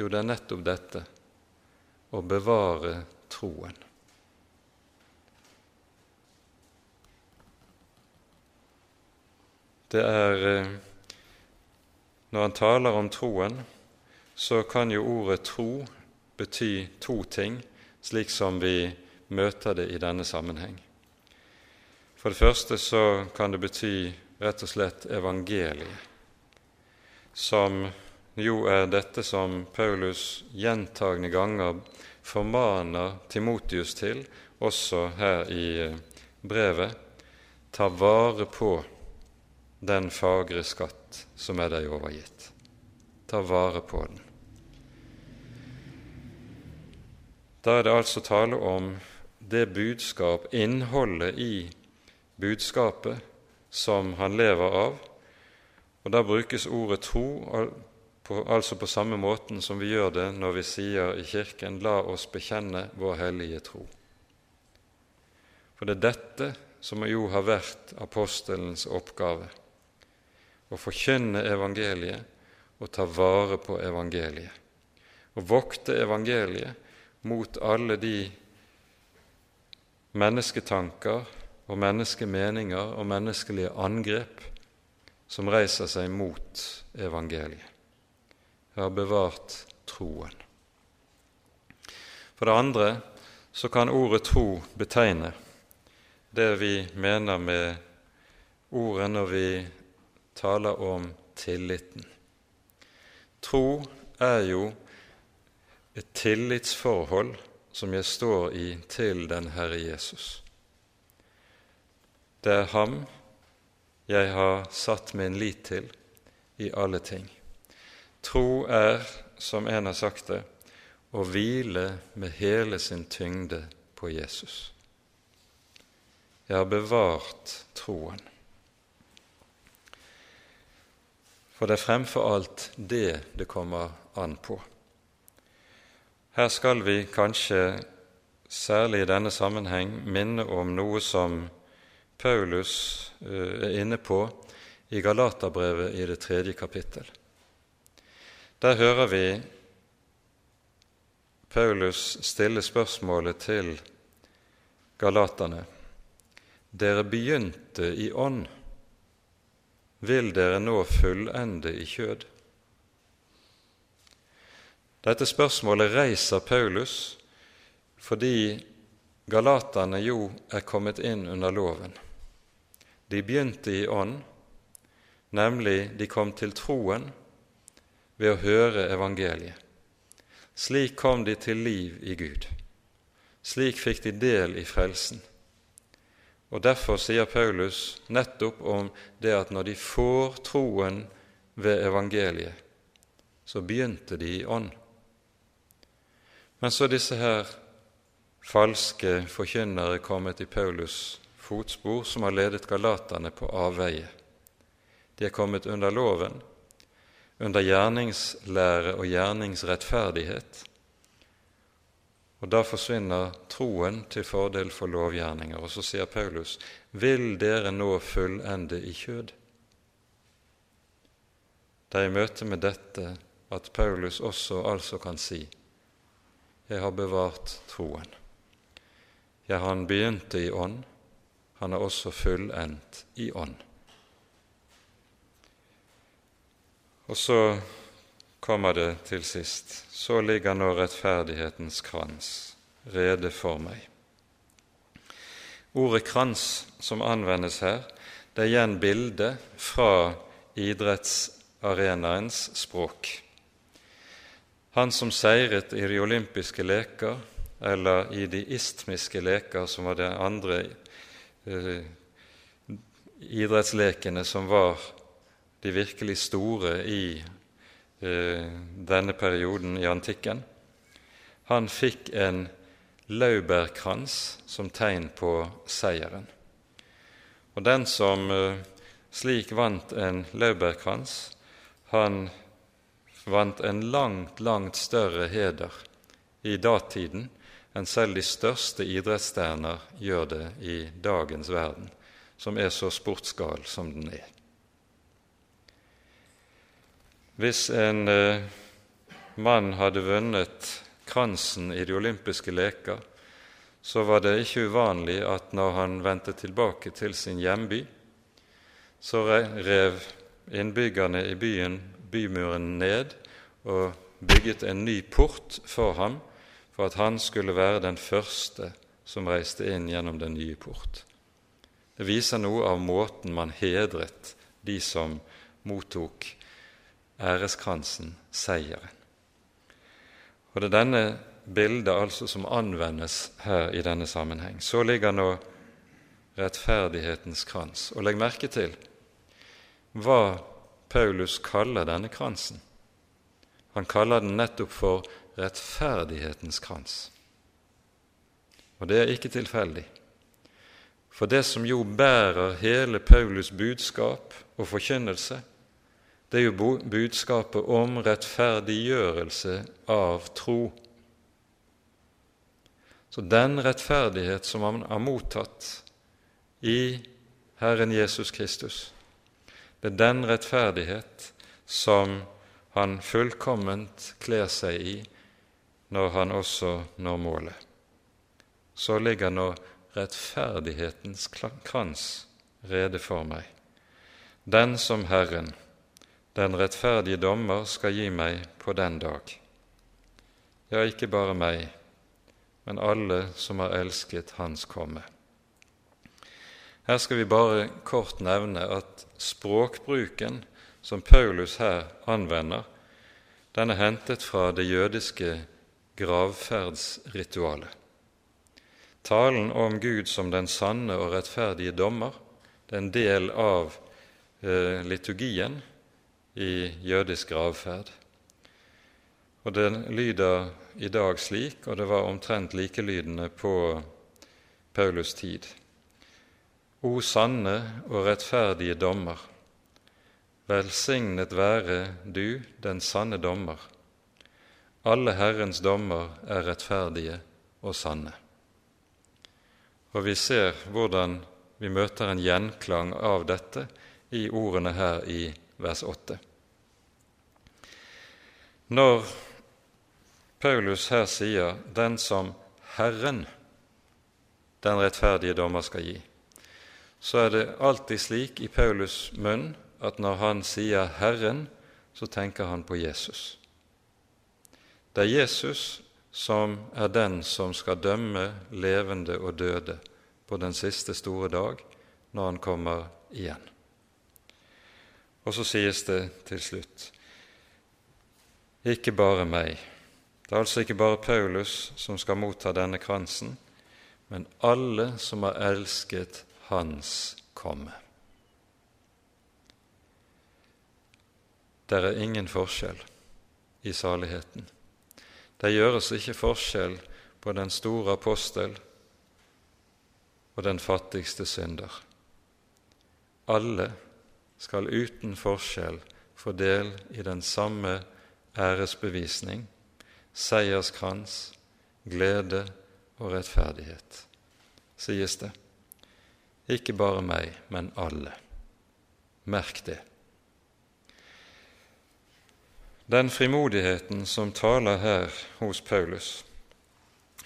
S1: Jo, det er nettopp dette å bevare troen. Det er eh, Når han taler om troen, så kan jo ordet tro bety to ting, slik som vi møter det i denne sammenheng. For det første så kan det bety rett og slett evangeliet, som jo er dette som Paulus gjentagende ganger formaner Timotius til, også her i eh, brevet. Ta vare på den fagre skatt som er deg overgitt. Ta vare på den. Da er det altså tale om det budskap, innholdet i budskapet, som han lever av. Og da brukes ordet tro på, altså på samme måten som vi gjør det når vi sier i Kirken 'La oss bekjenne vår hellige tro'. For det er dette som jo har vært apostelens oppgave å forkynne evangeliet og ta vare på evangeliet. Å vokte evangeliet mot alle de mennesketanker og menneskemeninger og menneskelige angrep som reiser seg mot evangeliet har bevart troen. For det andre så kan ordet tro betegne det vi mener med ordet når vi taler om tilliten. Tro er jo et tillitsforhold som jeg står i til den Herre Jesus. Det er ham jeg har satt min lit til i alle ting. Tro er, som en har sagt det, å hvile med hele sin tyngde på Jesus. Jeg har bevart troen. For det er fremfor alt det det kommer an på. Her skal vi kanskje, særlig i denne sammenheng, minne om noe som Paulus eh, er inne på i Galaterbrevet i det tredje kapittel. Der hører vi Paulus stille spørsmålet til galaterne. Dere begynte i ånd, vil dere nå fullende i kjød? Dette spørsmålet reiser Paulus fordi galaterne jo er kommet inn under loven. De begynte i ånd, nemlig de kom til troen ved å høre evangeliet. Slik kom de til liv i Gud. Slik fikk de del i frelsen. Og Derfor sier Paulus nettopp om det at når de får troen ved evangeliet, så begynte de i ånd. Men så disse her falske forkynnere kommet i Paulus' fotspor, som har ledet galaterne på avveie. De er kommet under loven, under gjerningslære og gjerningsrettferdighet. Og Da forsvinner troen til fordel for lovgjerninger. Og så sier Paulus.: Vil dere nå fullende i kjød? Det er i møte med dette at Paulus også altså kan si:" Jeg har bevart troen. Ja, han begynte i ånd, han er også fullendt i ånd. Og så kommer det til sist. Så ligger nå rettferdighetens krans rede for meg. Ordet krans som anvendes her, det er igjen bildet fra idrettsarenaens språk. Han som seiret i de olympiske leker, eller i de istmiske leker, som var de andre eh, idrettslekene som var de virkelig store i eh, denne perioden i antikken. Han fikk en laurbærkrans som tegn på seieren. Og den som eh, slik vant en laurbærkrans, han vant en langt, langt større heder i datiden enn selv de største idrettsstjerner gjør det i dagens verden, som er så sportsgal som den er. Hvis en eh, mann hadde vunnet kransen i de olympiske leker, så var det ikke uvanlig at når han vendte tilbake til sin hjemby, så rev innbyggerne i byen bymuren ned og bygget en ny port for ham for at han skulle være den første som reiste inn gjennom den nye port. Det viser noe av måten man hedret de som mottok æreskransen, seieren. Og det er denne bildet altså som anvendes her i denne sammenheng. Så ligger nå rettferdighetens krans. Og legg merke til hva Paulus kaller denne kransen. Han kaller den nettopp for rettferdighetens krans. Og det er ikke tilfeldig. For det som jo bærer hele Paulus' budskap og forkynnelse, det er jo budskapet om rettferdiggjørelse av tro. Så den rettferdighet som han har mottatt i Herren Jesus Kristus, det er den rettferdighet som han fullkomment kler seg i når han også når målet. Så ligger nå rettferdighetens krans rede for meg, den som Herren, den rettferdige dommer, skal gi meg på den dag. Ja, ikke bare meg, men alle som har elsket Hans komme. Her skal vi bare kort nevne at språkbruken som Paulus her anvender, den er hentet fra det jødiske gravferdsritualet. Talen om Gud som den sanne og rettferdige dommer det er en del av eh, liturgien i jødisk gravferd. Og Den lyder i dag slik, og det var omtrent likelydende på Paulus' tid. O sanne og rettferdige dommer, velsignet være du, den sanne dommer alle Herrens dommer er rettferdige og sanne. Og vi ser hvordan vi møter en gjenklang av dette i ordene her i vers 8. Når Paulus her sier 'den som Herren, den rettferdige dommer, skal gi', så er det alltid slik i Paulus' munn at når han sier 'Herren', så tenker han på Jesus. Det er Jesus som er den som skal dømme levende og døde på den siste store dag, når han kommer igjen. Og så sies det til slutt ikke bare meg. Det er altså ikke bare Paulus som skal motta denne kransen, men alle som har elsket Hans komme. Det er ingen forskjell i saligheten. Det gjøres ikke forskjell på den store apostel og den fattigste synder. Alle skal uten forskjell få del i den samme æresbevisning, seierskrans, glede og rettferdighet, sies det. Ikke bare meg, men alle. Merk det. Den frimodigheten som taler her hos Paulus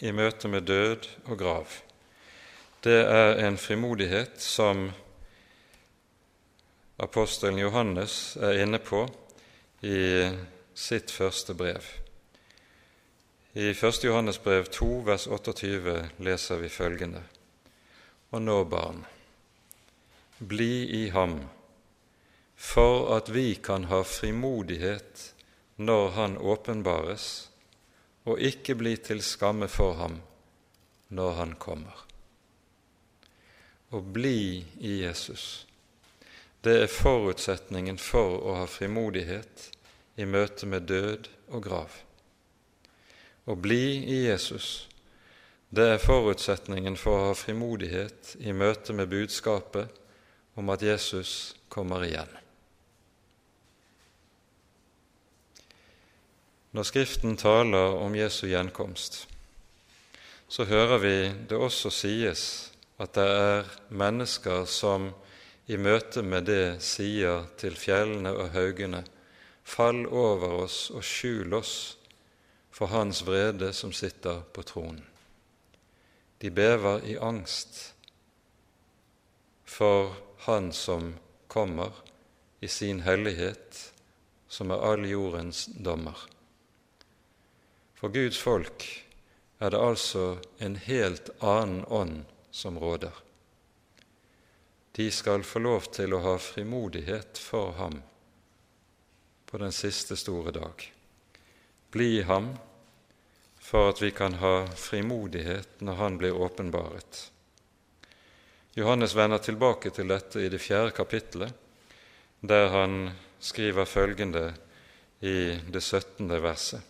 S1: i møte med død og grav, det er en frimodighet som apostelen Johannes er inne på i sitt første brev. I 1. Johannes brev 2, vers 28 leser vi følgende.: Og nå, barn, bli i ham, for at vi kan ha frimodighet når han åpenbares, og ikke bli til skamme for ham når han kommer. Å bli i Jesus, det er forutsetningen for å ha frimodighet i møte med død og grav. Å bli i Jesus, det er forutsetningen for å ha frimodighet i møte med budskapet om at Jesus kommer igjen. Når Skriften taler om Jesu gjenkomst, så hører vi det også sies at det er mennesker som i møte med det sier til fjellene og haugene:" Fall over oss og skjul oss for Hans vrede som sitter på tronen. De bever i angst for Han som kommer i sin hellighet, som er all jordens dommer. For Guds folk er det altså en helt annen ånd som råder de skal få lov til å ha frimodighet for ham på den siste store dag. Bli ham for at vi kan ha frimodighet når han blir åpenbaret. Johannes vender tilbake til dette i det fjerde kapittelet, der han skriver følgende i det syttende verset.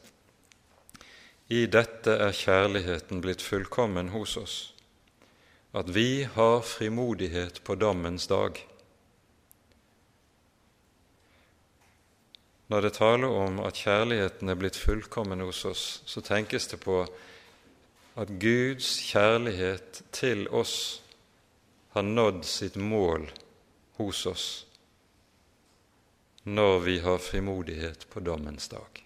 S1: I dette er kjærligheten blitt fullkommen hos oss at vi har frimodighet på dommens dag. Når det taler om at kjærligheten er blitt fullkommen hos oss, så tenkes det på at Guds kjærlighet til oss har nådd sitt mål hos oss når vi har frimodighet på dommens dag.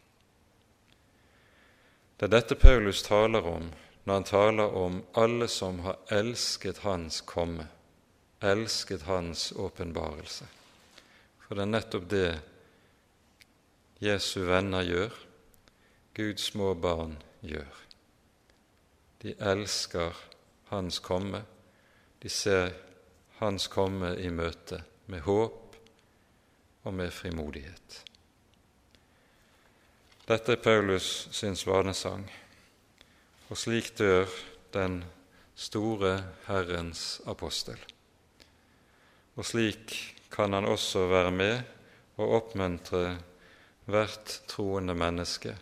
S1: Det er dette Paulus taler om når han taler om alle som har elsket Hans komme, elsket Hans åpenbarelse. For det er nettopp det Jesu venner gjør, Guds små barn gjør. De elsker Hans komme, de ser Hans komme i møte med håp og med frimodighet. Dette er Paulus sin svanesang. Og slik dør den store Herrens apostel. Og slik kan han også være med og oppmuntre hvert troende menneske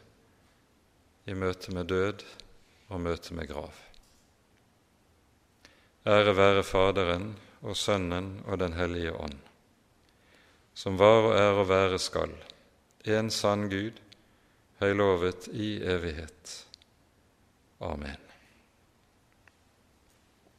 S1: i møte med død og møte med grav. Ære være Faderen og Sønnen og Den hellige ånd, som var og er og være skal, en sann Gud, høylovet i evighet. Amen.